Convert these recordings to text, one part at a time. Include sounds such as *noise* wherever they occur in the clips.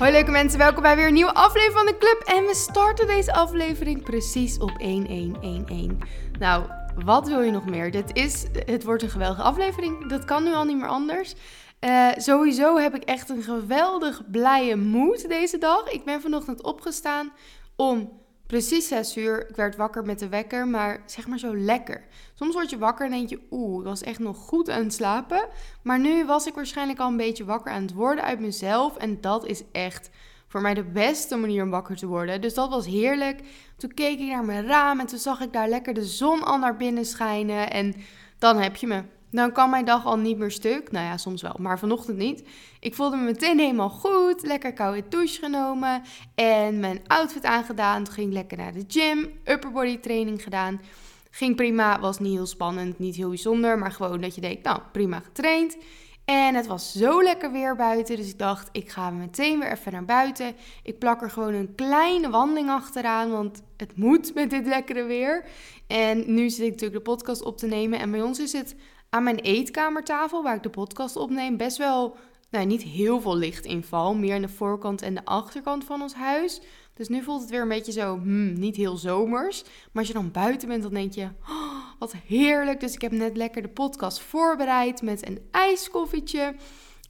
Hoi leuke mensen, welkom bij weer een nieuwe aflevering van de club. En we starten deze aflevering precies op 1111. Nou, wat wil je nog meer? Dit is, het wordt een geweldige aflevering. Dat kan nu al niet meer anders. Uh, sowieso heb ik echt een geweldig blije moed deze dag. Ik ben vanochtend opgestaan om precies 6 uur. Ik werd wakker met de wekker, maar zeg maar zo lekker. Soms word je wakker en denk je, oeh, ik was echt nog goed aan het slapen. Maar nu was ik waarschijnlijk al een beetje wakker aan het worden uit mezelf. En dat is echt voor mij de beste manier om wakker te worden. Dus dat was heerlijk. Toen keek ik naar mijn raam en toen zag ik daar lekker de zon al naar binnen schijnen. En dan heb je me. Dan kan mijn dag al niet meer stuk. Nou ja, soms wel, maar vanochtend niet. Ik voelde me meteen helemaal goed. Lekker koude douche genomen. En mijn outfit aangedaan. Toen ging lekker naar de gym. Upper body training gedaan. Ging prima. Was niet heel spannend, niet heel bijzonder. Maar gewoon dat je denkt, nou prima getraind. En het was zo lekker weer buiten. Dus ik dacht, ik ga meteen weer even naar buiten. Ik plak er gewoon een kleine wandeling achteraan. Want het moet met dit lekkere weer. En nu zit ik natuurlijk de podcast op te nemen. En bij ons is het aan mijn eetkamertafel, waar ik de podcast opneem, best wel, nou niet heel veel lichtinval. Meer aan de voorkant en de achterkant van ons huis. Dus nu voelt het weer een beetje zo, hmm, niet heel zomers. Maar als je dan buiten bent, dan denk je, oh, wat heerlijk. Dus ik heb net lekker de podcast voorbereid met een ijskoffietje.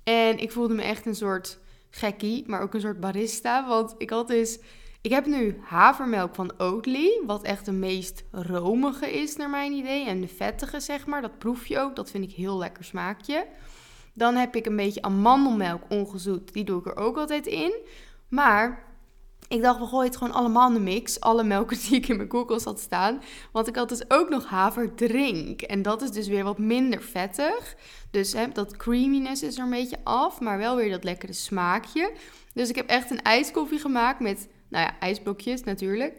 En ik voelde me echt een soort gekkie, maar ook een soort barista. Want ik had dus ik heb nu havermelk van Oatly, wat echt de meest romige is naar mijn idee. En de vettige, zeg maar, dat proef je ook. Dat vind ik heel lekker smaakje. Dan heb ik een beetje amandelmelk ongezoet. Die doe ik er ook altijd in. Maar ik dacht, we gooien het gewoon allemaal in de mix. Alle melken *laughs* die ik in mijn koelkast had staan. Want ik had dus ook nog haverdrink. En dat is dus weer wat minder vettig. Dus hè, dat creaminess is er een beetje af. Maar wel weer dat lekkere smaakje. Dus ik heb echt een ijskoffie gemaakt met nou ja, ijsblokjes natuurlijk.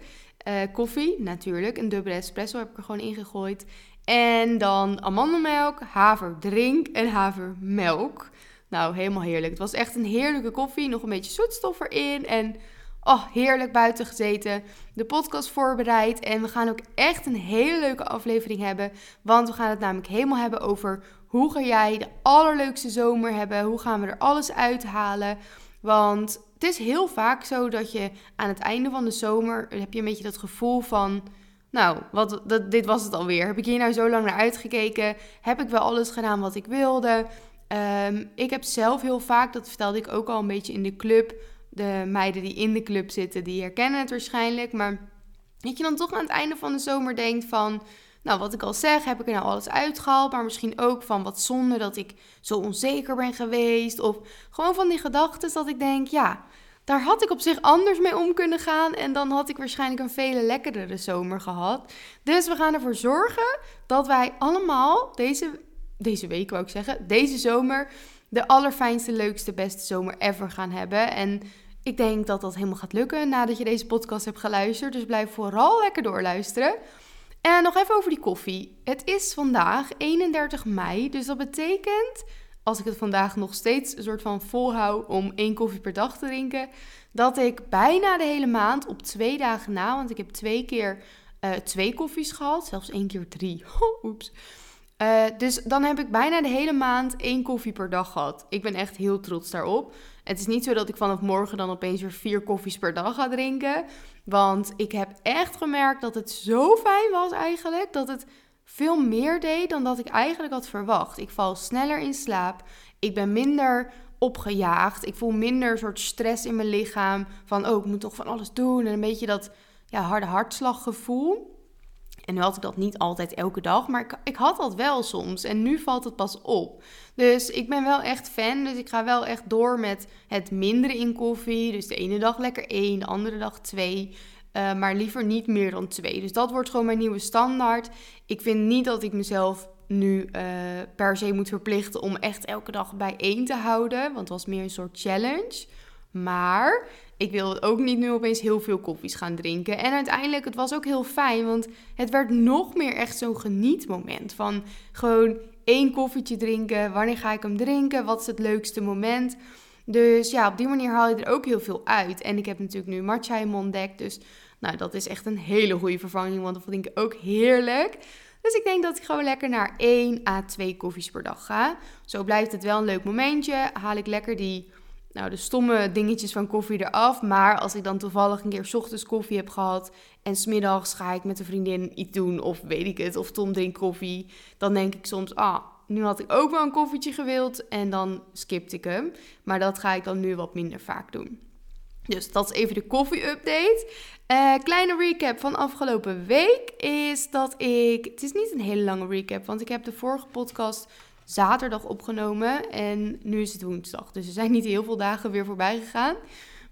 Uh, koffie natuurlijk. Een dubbele espresso heb ik er gewoon ingegooid. En dan amandelmelk, haverdrink en havermelk. Nou, helemaal heerlijk. Het was echt een heerlijke koffie. Nog een beetje zoetstof erin. En oh, heerlijk buiten gezeten. De podcast voorbereid. En we gaan ook echt een hele leuke aflevering hebben. Want we gaan het namelijk helemaal hebben over hoe ga jij de allerleukste zomer hebben. Hoe gaan we er alles uithalen. Want het is heel vaak zo dat je aan het einde van de zomer heb je een beetje dat gevoel van. Nou, wat, dat, dit was het alweer. Heb ik hier nou zo lang naar uitgekeken? Heb ik wel alles gedaan wat ik wilde? Ehm, ik heb zelf heel vaak, dat vertelde ik ook al een beetje in de club. De meiden die in de club zitten, die herkennen het waarschijnlijk. Maar dat je dan toch aan het einde van de zomer denkt van nou, wat ik al zeg, heb ik er nou alles uitgehaald. Maar misschien ook van wat zonde dat ik zo onzeker ben geweest. Of gewoon van die gedachten dat ik denk, ja, daar had ik op zich anders mee om kunnen gaan. En dan had ik waarschijnlijk een vele lekkerdere zomer gehad. Dus we gaan ervoor zorgen dat wij allemaal deze, deze week, wou ik zeggen, deze zomer de allerfijnste, leukste, beste zomer ever gaan hebben. En ik denk dat dat helemaal gaat lukken nadat je deze podcast hebt geluisterd. Dus blijf vooral lekker doorluisteren. En nog even over die koffie. Het is vandaag 31 mei, dus dat betekent, als ik het vandaag nog steeds een soort van volhoud om één koffie per dag te drinken, dat ik bijna de hele maand op twee dagen na, want ik heb twee keer uh, twee koffies gehad, zelfs één keer drie. *laughs* Oeps. Uh, dus dan heb ik bijna de hele maand één koffie per dag gehad. Ik ben echt heel trots daarop. Het is niet zo dat ik vanaf morgen dan opeens weer vier koffies per dag ga drinken. Want ik heb echt gemerkt dat het zo fijn was eigenlijk. Dat het veel meer deed dan dat ik eigenlijk had verwacht. Ik val sneller in slaap. Ik ben minder opgejaagd. Ik voel minder soort stress in mijn lichaam. Van, oh, ik moet toch van alles doen. En een beetje dat ja, harde hartslaggevoel. En nu had ik dat niet altijd elke dag, maar ik, ik, had dat wel soms. En nu valt het pas op. Dus ik ben wel echt fan. Dus ik ga wel echt door met het mindere in koffie. Dus de ene dag lekker één, de andere dag twee. Uh, maar liever niet meer dan twee. Dus dat wordt gewoon mijn nieuwe standaard. Ik vind niet dat ik mezelf nu uh, per se moet verplichten om echt elke dag bij één te houden. Want het was meer een soort challenge. Maar ik wilde ook niet nu opeens heel veel koffies gaan drinken. En uiteindelijk, het was ook heel fijn, want het werd nog meer echt zo'n genietmoment. Van gewoon één koffietje drinken. Wanneer ga ik hem drinken? Wat is het leukste moment? Dus ja, op die manier haal je er ook heel veel uit. En ik heb natuurlijk nu matcha in ontdekt. Dus nou, dat is echt een hele goede vervanging, want dat vind ik ook heerlijk. Dus ik denk dat ik gewoon lekker naar 1 à 2 koffies per dag ga. Zo blijft het wel een leuk momentje. Haal ik lekker die nou, de stomme dingetjes van koffie eraf. Maar als ik dan toevallig een keer 's ochtends koffie heb gehad en smiddags ga ik met een vriendin iets doen of weet ik het, of Tom drinkt koffie, dan denk ik soms, ah, nu had ik ook wel een koffietje gewild en dan skipte ik hem. Maar dat ga ik dan nu wat minder vaak doen. Dus dat is even de koffie-update. Uh, kleine recap van afgelopen week is dat ik. Het is niet een hele lange recap, want ik heb de vorige podcast zaterdag opgenomen en nu is het woensdag. Dus er zijn niet heel veel dagen weer voorbij gegaan.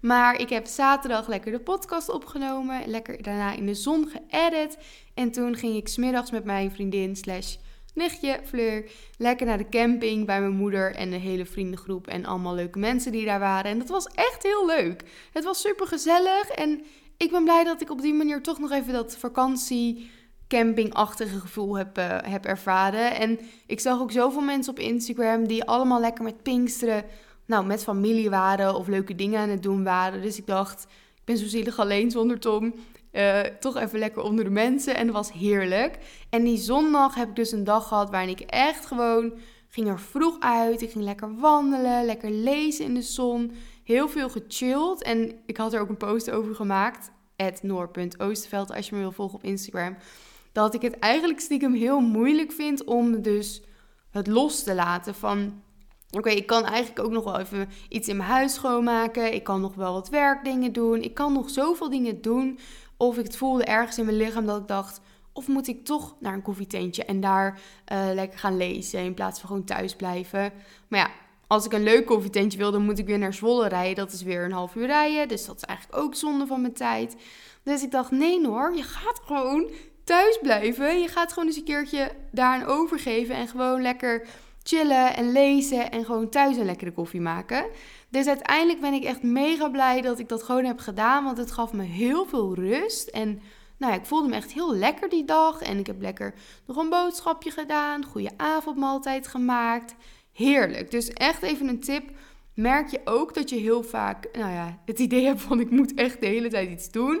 Maar ik heb zaterdag lekker de podcast opgenomen, lekker daarna in de zon geëdit. En toen ging ik smiddags met mijn vriendin slash nichtje Fleur lekker naar de camping bij mijn moeder en de hele vriendengroep en allemaal leuke mensen die daar waren. En dat was echt heel leuk. Het was super gezellig en ik ben blij dat ik op die manier toch nog even dat vakantie campingachtige gevoel heb, uh, heb ervaren. En ik zag ook zoveel mensen op Instagram die allemaal lekker met Pinksteren, nou, met familie waren of leuke dingen aan het doen waren. Dus ik dacht, ik ben zo zielig alleen zonder Tom. Uh, toch even lekker onder de mensen en dat was heerlijk. En die zondag heb ik dus een dag gehad waarin ik echt gewoon ging er vroeg uit. Ik ging lekker wandelen, lekker lezen in de zon. Heel veel gechilled. En ik had er ook een post over gemaakt. Noor.oosterveld, als je me wil volgen op Instagram dat ik het eigenlijk stiekem heel moeilijk vind om dus het los te laten van... Oké, ik kan eigenlijk ook nog wel even iets in mijn huis schoonmaken. Ik kan nog wel wat werkdingen doen. Ik kan nog zoveel dingen doen. Of ik het voelde ergens in mijn lichaam dat ik dacht... Of moet ik toch naar een koffietentje en daar uh, lekker gaan lezen in plaats van gewoon thuis blijven? Maar ja, als ik een leuk koffietentje wil, dan moet ik weer naar Zwolle rijden. Dat is weer een half uur rijden. Dus dat is eigenlijk ook zonde van mijn tijd. Dus ik dacht, nee Noor, je gaat gewoon thuis blijven. Je gaat gewoon eens een keertje daaraan overgeven en gewoon lekker chillen en lezen en gewoon thuis een lekkere koffie maken. Dus uiteindelijk ben ik echt mega blij dat ik dat gewoon heb gedaan, want het gaf me heel veel rust en nou ja, ik voelde me echt heel lekker die dag en ik heb lekker nog een boodschapje gedaan, goede avondmaaltijd gemaakt. Heerlijk. Dus echt even een tip. Merk je ook dat je heel vaak, nou ja, het idee hebt van ik moet echt de hele tijd iets doen.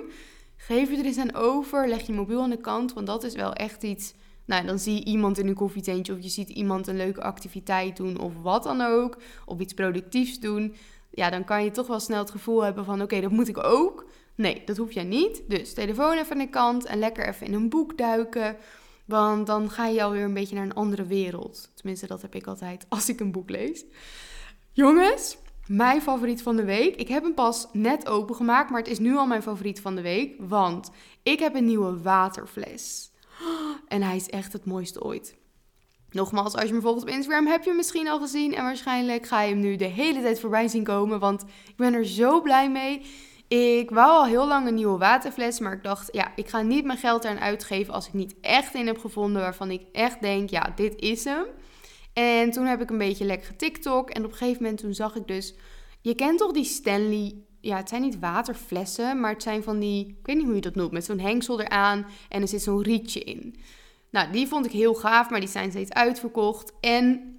Geef je er eens aan over. Leg je mobiel aan de kant. Want dat is wel echt iets. Nou, dan zie je iemand in een koffietentje. Of je ziet iemand een leuke activiteit doen. Of wat dan ook. Of iets productiefs doen. Ja, dan kan je toch wel snel het gevoel hebben van: oké, dat moet ik ook. Nee, dat hoef jij niet. Dus telefoon even aan de kant. En lekker even in een boek duiken. Want dan ga je alweer een beetje naar een andere wereld. Tenminste, dat heb ik altijd als ik een boek lees. Jongens, mijn favoriet van de week. Ik heb hem pas net opengemaakt, maar het is nu al mijn favoriet van de week. Want ik heb een nieuwe waterfles. *gasps* En hij is echt het mooiste ooit. Nogmaals, als je me volgt op Instagram, heb je hem misschien al gezien. En waarschijnlijk ga je hem nu de hele tijd voorbij zien komen. Want ik ben er zo blij mee. Ik wou al heel lang een nieuwe waterfles. Maar ik dacht, ja, ik ga niet mijn geld eraan uitgeven als ik niet echt een heb gevonden waarvan ik echt denk, ja, dit is hem. En toen heb ik een beetje lekker getiktok. En op een gegeven moment toen zag ik dus... Je kent toch die Stanley... Ja, het zijn niet waterflessen, maar het zijn van die... Ik weet niet hoe je dat noemt. Met zo'n hengsel eraan en er zit zo'n rietje in. Nou, die vond ik heel gaaf, maar die zijn steeds uitverkocht. En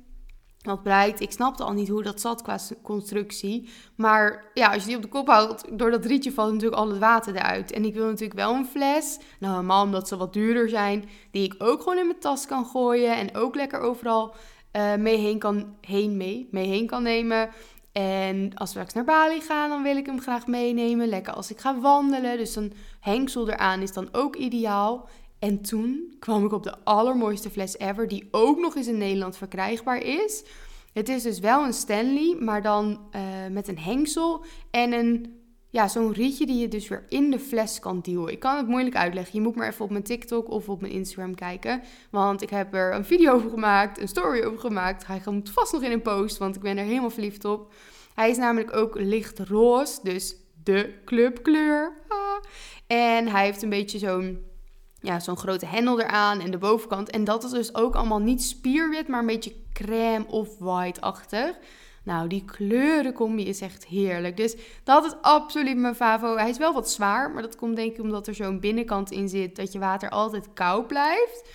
wat blijkt, ik snapte al niet hoe dat zat qua constructie. Maar ja, als je die op de kop houdt, door dat rietje valt natuurlijk al het water eruit. En ik wil natuurlijk wel een fles, nou omdat ze wat duurder zijn, die ik ook gewoon in mijn tas kan gooien. En ook lekker overal uh, mee heen kan, heen mee, mee heen kan nemen. En als we straks naar Bali gaan, dan wil ik hem graag meenemen. Lekker als ik ga wandelen. Dus een hengsel eraan is dan ook ideaal. En toen kwam ik op de allermooiste fles ever, die ook nog eens in Nederland verkrijgbaar is. Het is dus wel een Stanley, maar dan uh, met een hengsel en een ja, zo'n rietje die je dus weer in de fles kan duwen. Ik kan het moeilijk uitleggen. Je moet maar even op mijn TikTok of op mijn Instagram kijken. Want ik heb er een video over gemaakt, een story over gemaakt. Hij komt vast nog in een post, want ik ben er helemaal verliefd op. Hij is namelijk ook licht roze, dus de clubkleur. Ah. En hij heeft een beetje zo'n ja, zo'n grote hendel eraan en de bovenkant. En dat is dus ook allemaal niet spierwit, maar een beetje crème of white-achtig. Nou, die kleurencombi is echt heerlijk. Dus dat is absoluut mijn favo. Hij is wel wat zwaar, maar dat komt denk ik omdat er zo'n binnenkant in zit dat je water altijd koud blijft.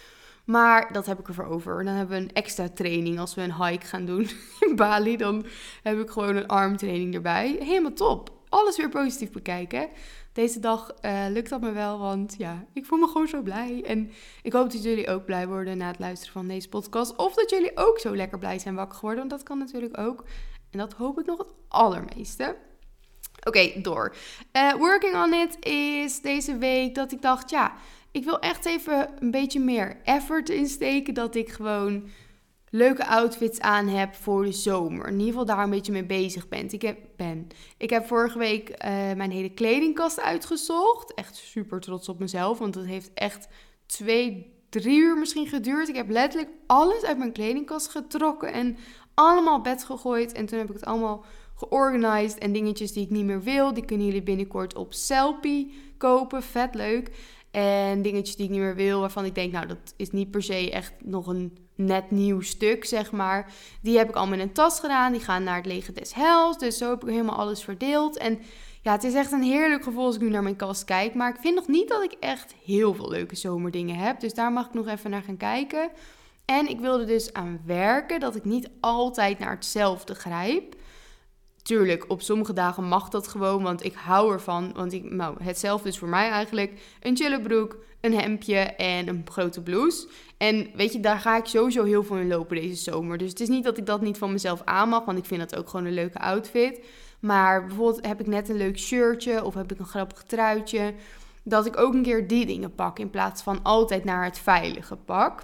Maar dat heb ik ervoor over. Dan hebben we een extra training als we een hike gaan doen *laughs* in Bali. Dan heb ik gewoon een armtraining erbij. Helemaal top. Alles weer positief bekijken deze dag uh, lukt dat me wel, want ja, ik voel me gewoon zo blij. En ik hoop dat jullie ook blij worden na het luisteren van deze podcast. Of dat jullie ook zo lekker blij zijn wakker geworden, want dat kan natuurlijk ook. En dat hoop ik nog het allermeeste. Oké, door. Uh, working on it is deze week dat ik dacht, ja, ik wil echt even een beetje meer effort insteken. Dat ik gewoon leuke outfits aan heb voor de zomer. In ieder geval daar een beetje mee bezig ben. Ik heb, ben. Ik heb vorige week uh, mijn hele kledingkast uitgezocht. Echt super trots op mezelf, want het heeft echt twee, drie uur misschien geduurd. Ik heb letterlijk alles uit mijn kledingkast getrokken en allemaal bed gegooid. En toen heb ik het allemaal georganiseerd en dingetjes die ik niet meer wil. Die kunnen jullie binnenkort op Selfie kopen. Vet leuk. En dingetjes die ik niet meer wil, waarvan ik denk, nou, dat is niet per se echt nog een net nieuw stuk, zeg maar. Die heb ik allemaal in een tas gedaan. Die gaan naar het lege des hels. Dus zo heb ik helemaal alles verdeeld. En ja, het is echt een heerlijk gevoel als ik nu naar mijn kast kijk. Maar ik vind nog niet dat ik echt heel veel leuke zomerdingen heb. Dus daar mag ik nog even naar gaan kijken. En ik wilde dus aan werken dat ik niet altijd naar hetzelfde grijp. Tuurlijk, op sommige dagen mag dat gewoon, want ik hou ervan. Want ik, nou, hetzelfde is voor mij eigenlijk een chille broek, een hemdje en een grote blouse. En weet je, daar ga ik sowieso heel veel in lopen deze zomer. Dus het is niet dat ik dat niet van mezelf aan mag, want ik vind dat ook gewoon een leuke outfit. Maar bijvoorbeeld heb ik net een leuk shirtje of heb ik een grappig truitje. Dat ik ook een keer die dingen pak in plaats van altijd naar het veilige pak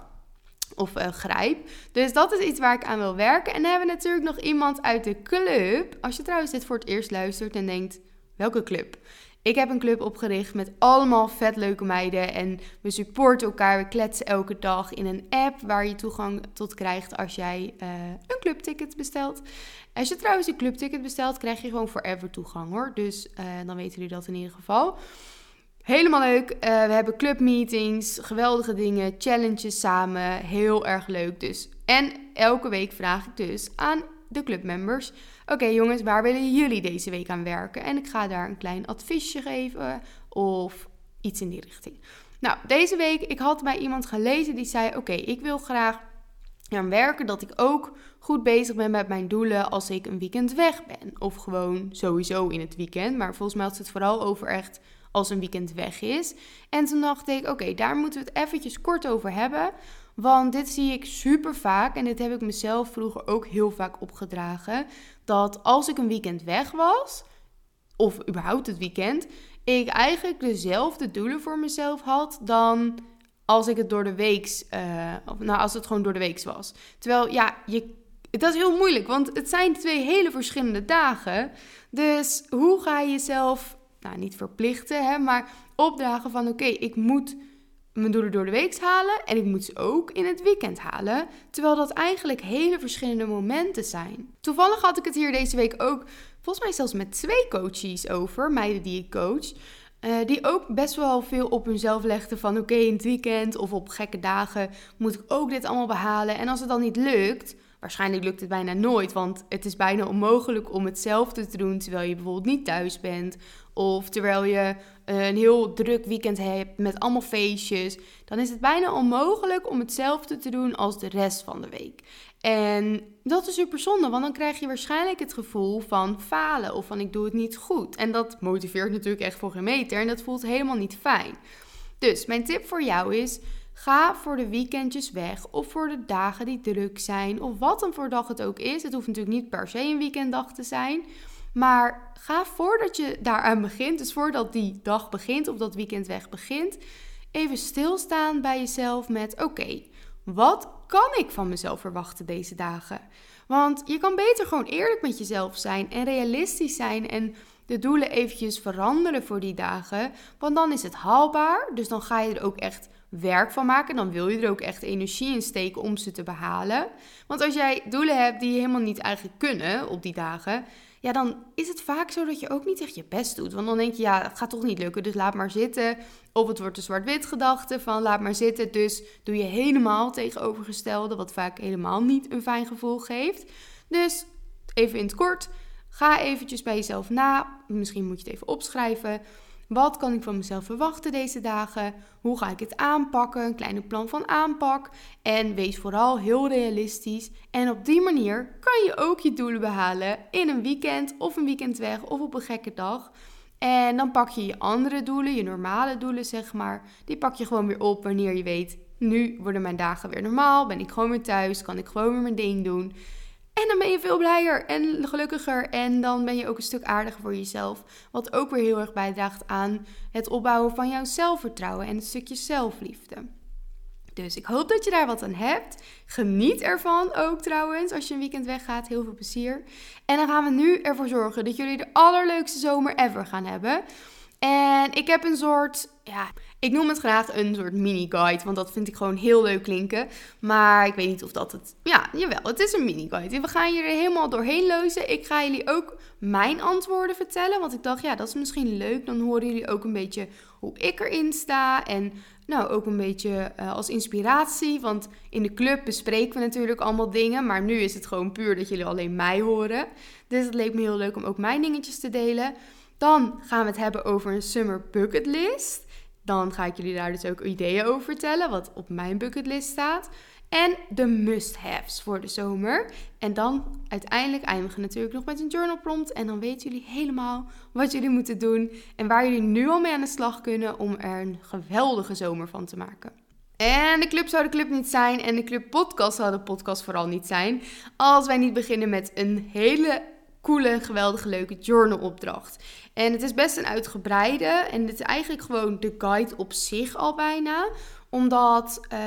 of uh, grijp. Dus dat is iets waar ik aan wil werken. En dan hebben we natuurlijk nog iemand uit de club. Als je trouwens dit voor het eerst luistert en denkt, welke club? Ik heb een club opgericht met allemaal vet leuke meiden. En we supporten elkaar. We kletsen elke dag in een app waar je toegang tot krijgt als jij uh, een clubticket bestelt. Als je trouwens een clubticket bestelt, krijg je gewoon forever toegang hoor. Dus uh, dan weten jullie dat in ieder geval. Helemaal leuk. Uh, we hebben clubmeetings, geweldige dingen, challenges samen. Heel erg leuk dus. En elke week vraag ik dus aan de clubmembers: Oké jongens, waar willen jullie deze week aan werken? En ik ga daar een klein adviesje geven of iets in die richting. Nou, deze week, ik had bij iemand gelezen die zei: Oké, ik wil graag aan werken dat ik ook goed bezig ben met mijn doelen als ik een weekend weg ben. Of gewoon sowieso in het weekend. Maar volgens mij had het vooral over echt als een weekend weg is. En toen dacht ik, oké, daar moeten we het eventjes kort over hebben. Want dit zie ik super vaak en dit heb ik mezelf vroeger ook heel vaak opgedragen. Dat als ik een weekend weg was, of überhaupt het weekend, ik eigenlijk dezelfde doelen voor mezelf had dan als ik het door de weeks, uh, nou als het gewoon door de weeks was. Terwijl ja, je, dat is heel moeilijk, want het zijn twee hele verschillende dagen. Dus hoe ga je jezelf nou niet verplichten, hè, maar opdragen van oké, ik moet mijn doelen door de week halen en ik moet ze ook in het weekend halen. Terwijl dat eigenlijk hele verschillende momenten zijn. Toevallig had ik het hier deze week ook, volgens mij zelfs met twee coaches over, meiden die ik coach. Uh, die ook best wel veel op hunzelf legden van oké, in het weekend of op gekke dagen moet ik ook dit allemaal behalen. En als het dan niet lukt, waarschijnlijk lukt het bijna nooit, want het is bijna onmogelijk om hetzelfde te doen terwijl je bijvoorbeeld niet thuis bent of terwijl je eh, een heel druk weekend hebt met allemaal feestjes, dan is het bijna onmogelijk om hetzelfde te doen als de rest van de week. En dat is super zonde, want dan krijg je waarschijnlijk het gevoel van falen of van ik doe het niet goed. En dat motiveert natuurlijk echt voor geen meter en dat voelt helemaal niet fijn. Dus mijn tip voor jou is: ga voor de weekendjes weg of voor de dagen die druk zijn of wat dan voor dag het ook is. Het hoeft natuurlijk niet per se een weekenddag te zijn. Maar ga voordat je daaraan begint, dus voordat die dag begint of dat weekend weg begint, even stilstaan bij jezelf met: oké, wat kan ik van mezelf verwachten deze dagen? Want je kan beter gewoon eerlijk met jezelf zijn en realistisch zijn en de doelen eventjes veranderen voor die dagen. Want dan is het haalbaar. Dus dan ga je er ook echt werk van maken. Dan wil je er ook echt energie in steken om ze te behalen. Want als jij doelen hebt die je helemaal niet eigenlijk kunnen op die dagen, ja, dan is het vaak zo dat je ook niet echt je best doet. Want dan denk je, ja, het gaat toch niet lukken, dus laat maar zitten. Of het wordt een zwart-wit gedachte van laat maar zitten. Dus doe je helemaal tegenovergestelde, wat vaak helemaal niet een fijn gevoel geeft. Dus even in het kort, ga eventjes bij jezelf na. Misschien moet je het even opschrijven. Wat kan ik van mezelf verwachten deze dagen? Hoe ga ik het aanpakken? Een kleine plan van aanpak. En wees vooral heel realistisch. En op die manier kan je ook je doelen behalen in een weekend of een weekend weg of op een gekke dag. En dan pak je je andere doelen, je normale doelen zeg maar. Die pak je gewoon weer op wanneer je weet, nu worden mijn dagen weer normaal. Ben ik gewoon weer thuis, kan ik gewoon weer mijn ding doen. En dan ben je veel blijer en gelukkiger. En dan ben je ook een stuk aardiger voor jezelf. Wat ook weer heel erg bijdraagt aan het opbouwen van jouw zelfvertrouwen en een stukje zelfliefde. Dus ik hoop dat je daar wat aan hebt. Geniet ervan ook trouwens als je een weekend weggaat. Heel veel plezier. En dan gaan we nu ervoor zorgen dat jullie de allerleukste zomer ever gaan hebben. En ik heb een soort, ja, ik noem het graag een soort mini-guide, want dat vind ik gewoon heel leuk klinken. Maar ik weet niet of dat het, ja, jawel, het is een mini-guide. We gaan hier helemaal doorheen lezen. Ik ga jullie ook mijn antwoorden vertellen, want ik dacht, ja, dat is misschien leuk. Dan horen jullie ook een beetje hoe ik erin sta en nou, ook een beetje uh, als inspiratie. Want in de club bespreken we natuurlijk allemaal dingen. Maar nu is het gewoon puur dat jullie alleen mij horen. Dus het leek me heel leuk om ook mijn dingetjes te delen. Dan gaan we het hebben over een summer bucket list. Dan ga ik jullie daar dus ook ideeën over vertellen, wat op mijn bucketlist staat. En de must-haves voor de zomer. En dan uiteindelijk eindigen natuurlijk nog met een journal prompt. En dan weten jullie helemaal wat jullie moeten doen. En waar jullie nu al mee aan de slag kunnen om er een geweldige zomer van te maken. En de club zou de club niet zijn en de club podcast zou de podcast vooral niet zijn. Als wij niet beginnen met een hele coole, geweldige, leuke journalopdracht. En het is best een uitgebreide en het is eigenlijk gewoon de guide op zich al bijna. Omdat uh,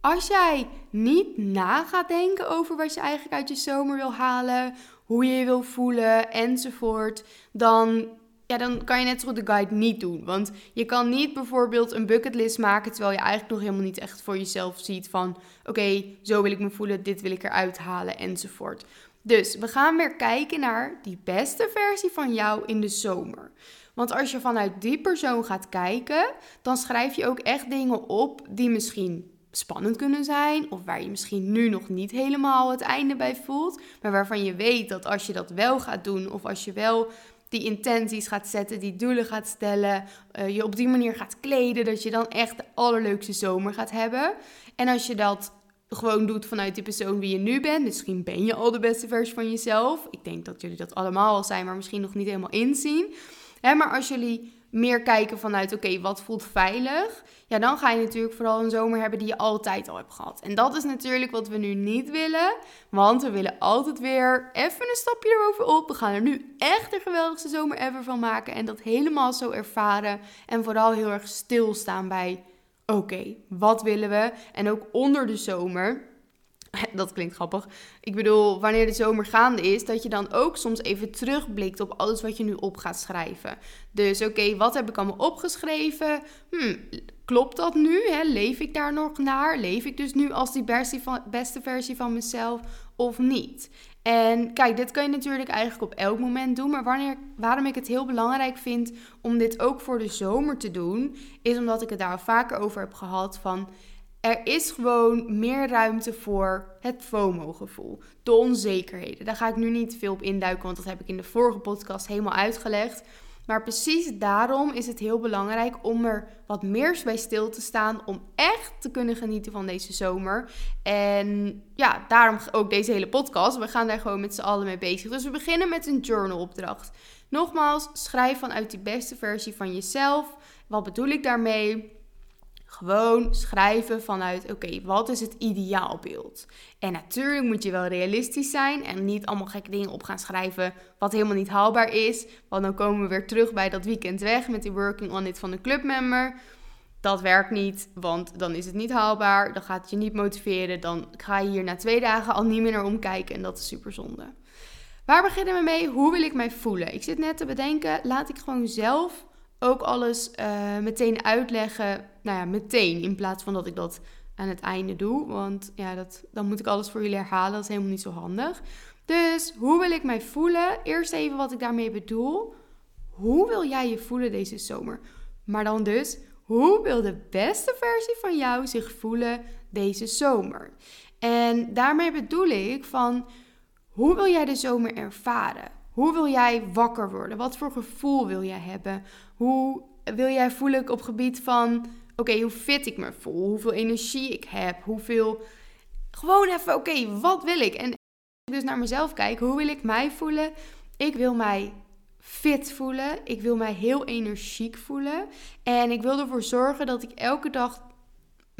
als jij niet na gaat denken over wat je eigenlijk uit je zomer wil halen, hoe je je wil voelen enzovoort, dan, ja, dan kan je net zo goed de guide niet doen. Want je kan niet bijvoorbeeld een bucketlist maken terwijl je eigenlijk nog helemaal niet echt voor jezelf ziet van oké, zo wil ik me voelen, dit wil ik eruit halen enzovoort. Dus we gaan weer kijken naar die beste versie van jou in de zomer. Want als je vanuit die persoon gaat kijken, dan schrijf je ook echt dingen op die misschien spannend kunnen zijn. Of waar je misschien nu nog niet helemaal het einde bij voelt. Maar waarvan je weet dat als je dat wel gaat doen, of als je wel die intenties gaat zetten, die doelen gaat stellen, uh, je op die manier gaat kleden, dat je dan echt de allerleukste zomer gaat hebben. En als je dat gewoon doet vanuit die persoon wie je nu bent. Misschien ben je al de beste versie van jezelf. Ik denk dat jullie dat allemaal al zijn, maar misschien nog niet helemaal inzien. Maar als jullie meer kijken vanuit, oké, wat voelt veilig? Ja, dan ga je natuurlijk vooral een zomer hebben die je altijd al hebt gehad. En dat is natuurlijk wat we nu niet willen. Want we willen altijd weer even een stapje eroverop. We gaan er nu echt de geweldigste zomer ever van maken. En dat helemaal zo ervaren. En vooral heel erg stilstaan bij oké, wat willen we? En ook onder de zomer. *laughs* Dat klinkt grappig. Ik bedoel, wanneer de zomer gaande is, dat je dan ook soms even terugblikt op alles wat je nu op gaat schrijven. Dus oké, wat heb ik allemaal opgeschreven? Hmm, klopt dat nu? Leef ik daar nog naar? Leef ik dus nu als die beste versie van mezelf of niet? En kijk, dit kan je natuurlijk eigenlijk op elk moment doen. Maar wanneer, waarom ik het heel belangrijk vind om dit ook voor de zomer te doen, is omdat ik het daar al vaker over heb gehad van. Er is gewoon meer ruimte voor het FOMO-gevoel. De onzekerheden. Daar ga ik nu niet veel op induiken, want dat heb ik in de vorige podcast helemaal uitgelegd. Maar precies daarom is het heel belangrijk om er wat meer bij stil te staan. Om echt te kunnen genieten van deze zomer. En ja, daarom ook deze hele podcast. We gaan daar gewoon met z'n allen mee bezig. Dus we beginnen met een journalopdracht. Nogmaals, schrijf vanuit die beste versie van jezelf. Wat bedoel ik daarmee? Gewoon schrijven vanuit, oké, wat is het ideaalbeeld? En natuurlijk moet je wel realistisch zijn en niet allemaal gekke dingen op gaan schrijven wat helemaal niet haalbaar is. Want dan komen we weer terug bij dat weekend weg met die working on it van de clubmember. Dat werkt niet, want dan is het niet haalbaar. Dan gaat het je niet motiveren. Dan ga je hier na twee dagen al niet meer naar omkijken en dat is super zonde. Waar beginnen we mee? Hoe wil ik mij voelen? Ik zit net te bedenken, laat ik gewoon zelf ook alles uh, meteen uitleggen. Nou ja, meteen. In plaats van dat ik dat aan het einde doe. Want ja, dat, dan moet ik alles voor jullie herhalen. Dat is helemaal niet zo handig. Dus hoe wil ik mij voelen? Eerst even wat ik daarmee bedoel. Hoe wil jij je voelen deze zomer? Maar dan dus, hoe wil de beste versie van jou zich voelen deze zomer? En daarmee bedoel ik van, hoe wil jij de zomer ervaren? Hoe wil jij wakker worden? Wat voor gevoel wil jij hebben? Hoe wil jij voelen op gebied van, oké, hoe fit ik me voel? Hoeveel energie ik heb? Hoeveel... Gewoon even, oké, wat wil ik? En dus naar mezelf kijk, hoe wil ik mij voelen? Ik wil mij fit voelen. Ik wil mij heel energiek voelen. En ik wil ervoor zorgen dat ik elke dag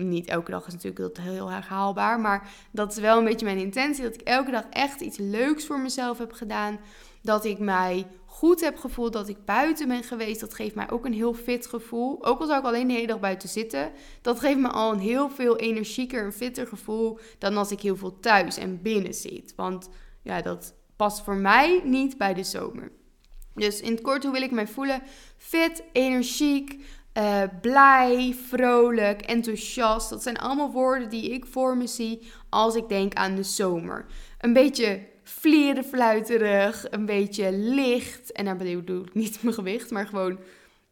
niet elke dag is natuurlijk dat heel erg haalbaar. Maar dat is wel een beetje mijn intentie. Dat ik elke dag echt iets leuks voor mezelf heb gedaan. Dat ik mij goed heb gevoeld. Dat ik buiten ben geweest. Dat geeft mij ook een heel fit gevoel. Ook al zou ik alleen de hele dag buiten zitten. Dat geeft me al een heel veel energieker en fitter gevoel. Dan als ik heel veel thuis en binnen zit. Want ja, dat past voor mij niet bij de zomer. Dus in het kort, hoe wil ik mij voelen? Fit, energiek, uh, blij, vrolijk, enthousiast. Dat zijn allemaal woorden die ik voor me zie als ik denk aan de zomer. Een beetje vlierenfluiterig, een beetje licht. En daar bedoel ik niet *laughs* mijn gewicht, maar gewoon,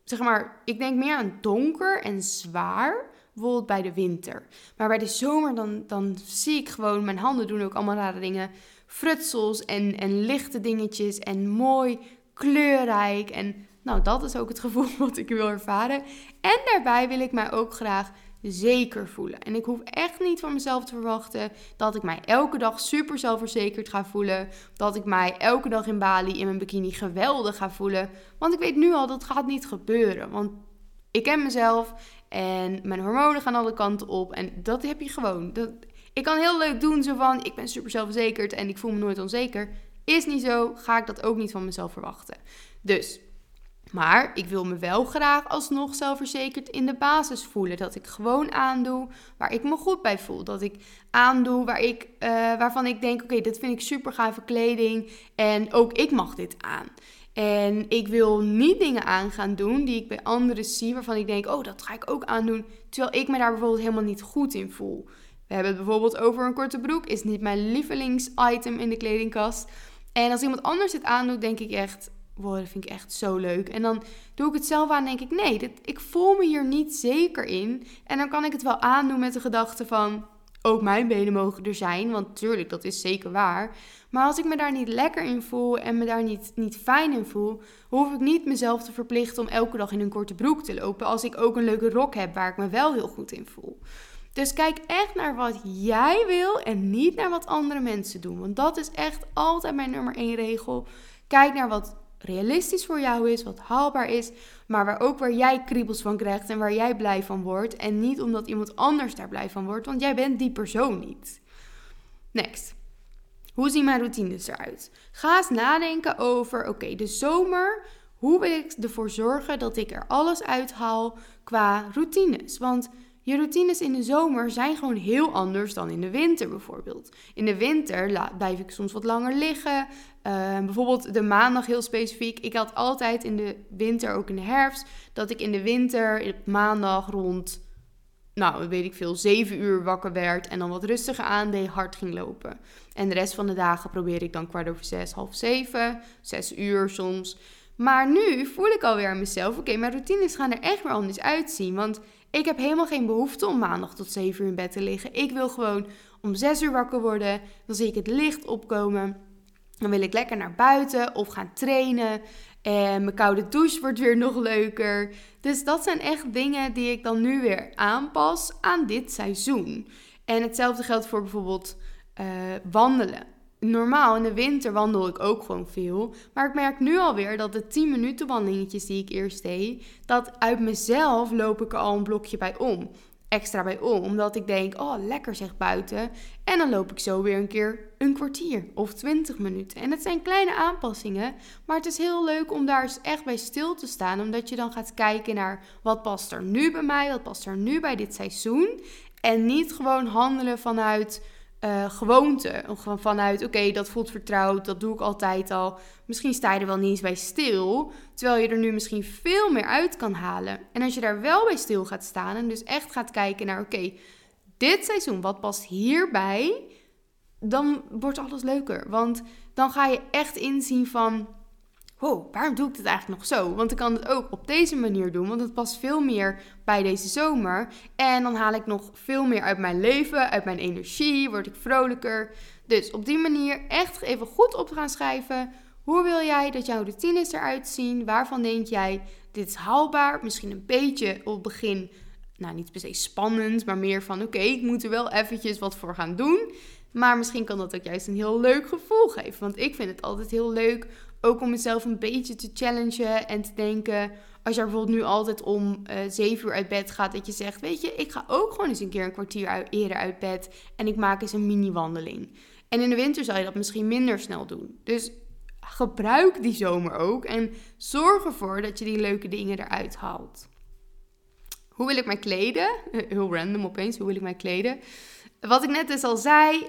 zeg maar, ik denk meer aan donker en zwaar. Bijvoorbeeld bij de winter. Maar bij de zomer, dan, dan zie ik gewoon, mijn handen doen ook allemaal rare dingen. Frutsels en, en lichte dingetjes en mooi kleurrijk. En nou, dat is ook het gevoel *laughs* wat ik wil ervaren. En daarbij wil ik mij ook graag zeker voelen. En ik hoef echt niet van mezelf te verwachten dat ik mij elke dag super zelfverzekerd ga voelen. Dat ik mij elke dag in Bali in mijn bikini geweldig ga voelen. Want ik weet nu al dat gaat niet gebeuren. Want ik ken mezelf en mijn hormonen gaan alle kanten op. En dat heb je gewoon. Dat, ik kan heel leuk doen zo van ik ben super zelfverzekerd en ik voel me nooit onzeker. Is niet zo, ga ik dat ook niet van mezelf verwachten. Dus maar ik wil me wel graag alsnog zelfverzekerd in de basis voelen. Dat ik gewoon aandoe waar ik me goed bij voel. Dat ik aandoe waar ik, uh, waarvan ik denk: oké, dit vind ik super gave kleding. En ook ik mag dit aan. En ik wil niet dingen aan gaan doen die ik bij anderen zie, waarvan ik denk: oh, dat ga ik ook aandoen. Terwijl ik me daar bijvoorbeeld helemaal niet goed in voel. We hebben het bijvoorbeeld over een korte broek. Is niet mijn lievelingsitem in de kledingkast. En als iemand anders het aandoet, denk ik echt: wow, dat vind ik echt zo leuk. En dan doe ik het zelf aan en denk ik, nee, dit, ik voel me hier niet zeker in. En dan kan ik het wel aandoen met de gedachte van, ook mijn benen mogen er zijn. Want tuurlijk, dat is zeker waar. Maar als ik me daar niet lekker in voel en me daar niet, niet fijn in voel, hoef ik niet mezelf te verplichten om elke dag in een korte broek te lopen. Als ik ook een leuke rok heb waar ik me wel heel goed in voel. Dus kijk echt naar wat jij wil en niet naar wat andere mensen doen. Want dat is echt altijd mijn nummer één regel. Kijk naar wat realistisch voor jou is, wat haalbaar is, maar waar ook waar jij kriebels van krijgt en waar jij blij van wordt. En niet omdat iemand anders daar blij van wordt, want jij bent die persoon niet. Next. Hoe zien mijn routines eruit? Ga eens nadenken over, oké, de zomer. Hoe wil ik ervoor zorgen dat ik er alles uithaal qua routines? Want je routines in de zomer zijn gewoon heel anders dan in de winter bijvoorbeeld. In de winter blijf ik soms wat langer liggen. Uh, bijvoorbeeld de maandag heel specifiek. Ik had altijd in de winter, ook in de herfst, dat ik in de winter op maandag rond, nou weet ik veel, 7 uur wakker werd en dan wat rustiger aan deed, hard ging lopen. En de rest van de dagen probeer ik dan kwart over zes, half zeven, zes uur soms. Maar nu voel ik alweer aan mezelf, oké, mijn routines gaan er echt weer anders uitzien. Want ik heb helemaal geen behoefte om maandag tot 7 uur in bed te liggen. Ik wil gewoon om 6 uur wakker worden. Dan zie ik het licht opkomen. Dan wil ik lekker naar buiten of gaan trainen. En mijn koude douche wordt weer nog leuker. Dus dat zijn echt dingen die ik dan nu weer aanpas aan dit seizoen. En hetzelfde geldt voor bijvoorbeeld uh, wandelen normaal in de winter wandel ik ook gewoon veel. Maar ik merk nu alweer dat de 10 minuten wandelingetjes die ik eerst deed, dat uit mezelf loop ik er al een blokje bij om. Extra bij om, omdat ik denk, oh lekker zeg buiten. En dan loop ik zo weer een keer een kwartier of 20 minuten. En het zijn kleine aanpassingen, maar het is heel leuk om daar eens echt bij stil te staan. Omdat je dan gaat kijken naar wat past er nu bij mij, wat past er nu bij dit seizoen. En niet gewoon handelen vanuit uh, gewoonte. Gewoon vanuit, oké, dat voelt vertrouwd, dat doe ik altijd al. Misschien sta je er wel niet eens bij stil, terwijl je er nu misschien veel meer uit kan halen. En als je daar wel bij stil gaat staan en dus echt gaat kijken naar, oké, dit seizoen, wat past hierbij? Dan wordt alles leuker. Want dan ga je echt inzien van, wow, waarom doe ik dit eigenlijk nog zo? Want ik kan het ook op deze manier doen, want het past veel meer bij deze zomer. En dan haal ik nog veel meer uit mijn leven, uit mijn energie, word ik vrolijker. Dus op die manier echt even goed op gaan schrijven. Hoe wil jij dat jouw routines eruit zien? Waarvan denk jij, dit is haalbaar? Misschien een beetje op het begin, nou niet per se spannend, maar meer van oké, ik moet er wel eventjes wat voor gaan doen. Maar misschien kan dat ook juist een heel leuk gevoel geven. Want ik vind het altijd heel leuk, ook om mezelf een beetje te challengen en te denken. Als je bijvoorbeeld nu altijd om uh, eh, 7 uur uit bed gaat, dat je zegt: Weet je, ik ga ook gewoon eens een keer een kwartier eerder uit bed en ik maak eens een mini-wandeling. En in de winter zou je dat misschien minder snel doen. Dus gebruik die zomer ook en zorg ervoor dat je die leuke dingen eruit haalt. Hoe wil ik mij kleden? *laughs* Heel random opeens, hoe wil ik mij kleden? Wat ik net dus al zei,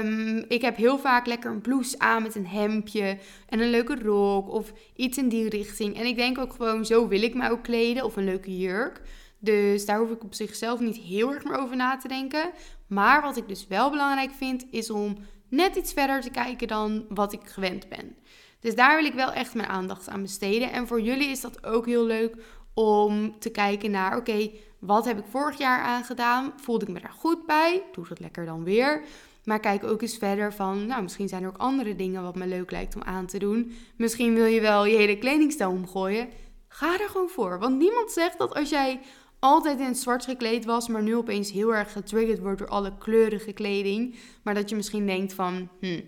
um, ik heb heel vaak lekker een blouse aan met een hemdje en een leuke rok of iets in die richting. En ik denk ook gewoon, zo wil ik mij ook kleden of een leuke jurk. Dus daar hoef ik op zichzelf niet heel erg meer over na te denken. Maar wat ik dus wel belangrijk vind, is om net iets verder te kijken dan wat ik gewend ben. Dus daar wil ik wel echt mijn aandacht aan besteden. En voor jullie is dat ook heel leuk om te kijken naar, oké, wat heb ik vorig jaar aangedaan? Voelde ik me daar goed bij? Doe dat lekker dan weer. Maar kijk ook eens verder van, nou, misschien zijn er ook andere dingen wat me leuk lijkt om aan te doen. Misschien wil je wel je hele kledingstijl omgooien. Ga er gewoon voor. Want niemand zegt dat als jij altijd in het zwart gekleed was, maar nu opeens heel erg getriggerd wordt door alle kleurige kleding. Maar dat je misschien denkt van, hm,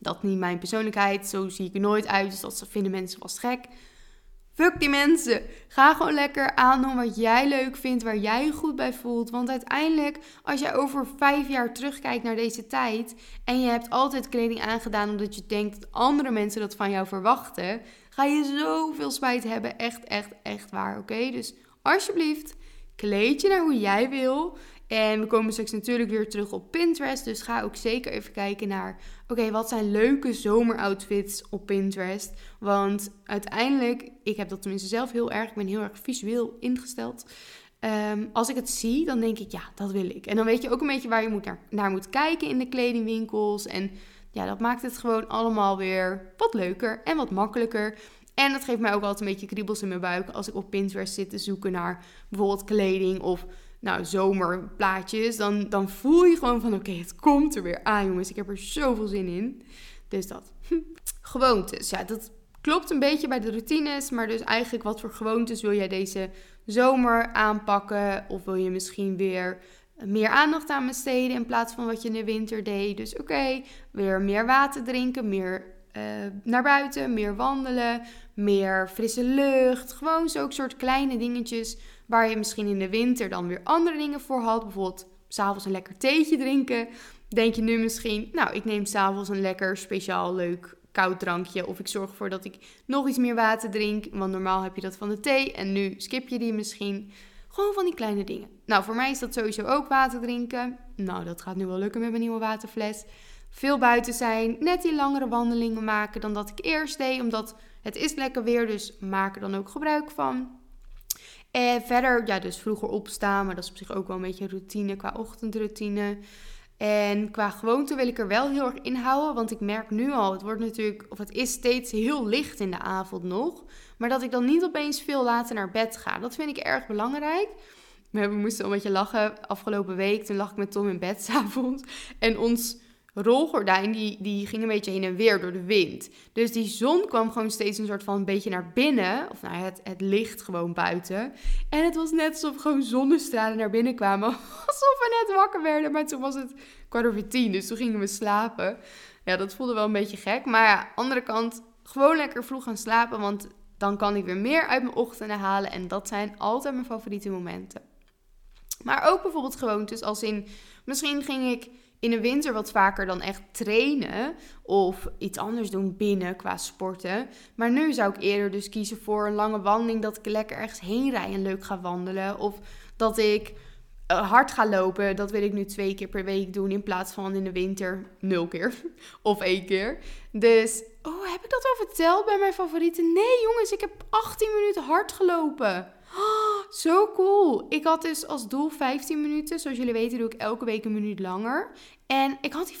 dat is niet mijn persoonlijkheid, zo zie ik er nooit uit, dus dat vinden mensen vast gek. Fuck die mensen. Ga gewoon lekker aandoen wat jij leuk vindt, waar jij je goed bij voelt. Want uiteindelijk, als jij over vijf jaar terugkijkt naar deze tijd en je hebt altijd kleding aangedaan omdat je denkt dat andere mensen dat van jou verwachten, ga je zoveel spijt hebben. Echt, echt, echt waar. Oké? Dus alsjeblieft, kleed je naar hoe jij wil. En we komen straks natuurlijk weer terug op Pinterest. Dus ga ook zeker even kijken naar: oké, wat zijn leuke zomeroutfits op Pinterest? Want uiteindelijk, ik heb dat tenminste zelf heel erg. Ik ben heel erg visueel ingesteld. Ehm, als ik het zie, dan denk ik: ja, dat wil ik. En dan weet je ook een beetje waar je moet naar, naar moet kijken in de kledingwinkels. En ja, dat maakt het gewoon allemaal weer wat leuker en wat makkelijker. En dat geeft mij ook altijd een beetje kriebels in mijn buik als ik op Pinterest zit te zoeken naar bijvoorbeeld kleding of nou, zomerplaatjes, dan, dan voel je gewoon van oké, het komt er weer aan jongens. Ik heb er zoveel zin in. Dus dat. *laughs* Gewoontes. Ja, dat klopt een beetje bij de routines. Maar dus eigenlijk wat voor gewoontes wil jij deze zomer aanpakken? Of wil je misschien weer meer aandacht aan besteden in plaats van wat je in de winter deed? Dus oké, weer meer water drinken, meer uh, naar buiten, meer wandelen, meer frisse lucht. Gewoon zo'n soort kleine dingetjes Waar je misschien in de winter dan weer andere dingen voor had. Bijvoorbeeld s'avonds een lekker theetje drinken. Denk je nu misschien, nou, ik neem s'avonds een lekker speciaal leuk koud drankje. Of ik zorg ervoor dat ik nog iets meer water drink. Want normaal heb je dat van de thee en nu skip je die misschien. Gewoon van die kleine dingen. Nou, voor mij is dat sowieso ook water drinken. Nou, dat gaat nu wel lukken met mijn nieuwe waterfles. Veel buiten zijn, net die langere wandelingen maken dan dat ik eerst deed. Omdat het is lekker weer, dus maak er dan ook gebruik van. En verder, ja, dus vroeger opstaan, maar dat is op zich ook wel een beetje routine qua ochtendroutine. En qua gewoonte wil ik er wel heel erg in houden, want ik merk nu al, het wordt natuurlijk, of het is steeds heel licht in de avond nog, maar dat ik dan niet opeens veel later naar bed ga. Dat vind ik erg belangrijk. We moesten een beetje lachen afgelopen week. Toen lag ik met Tom in bed *laughs* s'avonds. En ons rolgordijn die, die ging een beetje heen en weer door de wind. Dus die zon kwam gewoon steeds een soort van een beetje naar binnen. Of nou, het, het licht gewoon buiten. En het was net alsof gewoon zonnestralen naar binnen kwamen. *laughs* Alsof we net wakker werden. Maar toen was het kwart over tien, dus toen gingen we slapen. Ja, dat voelde wel een beetje gek. Maar ja, andere kant, gewoon lekker vroeg gaan slapen. Want dan kan ik weer meer uit mijn ochtenden halen. En dat zijn altijd mijn favoriete momenten. Maar ook bijvoorbeeld gewoontes als in... Misschien ging ik in de winter wat vaker dan echt trainen of iets anders doen binnen qua sporten. Maar nu zou ik eerder dus kiezen voor een lange wandeling, dat ik lekker ergens heen rij en leuk ga wandelen. Of dat ik uh, hard ga lopen, dat wil ik nu twee keer per week doen in plaats van in de winter nul keer *laughs* of één keer. Dus, oh, heb ik dat al verteld bij mijn favorieten? Nee jongens, ik heb 18 minuten hard gelopen. Zo cool. Ik had dus als doel 15 minuten. Zoals jullie weten doe ik elke week een minuut langer. En ik had die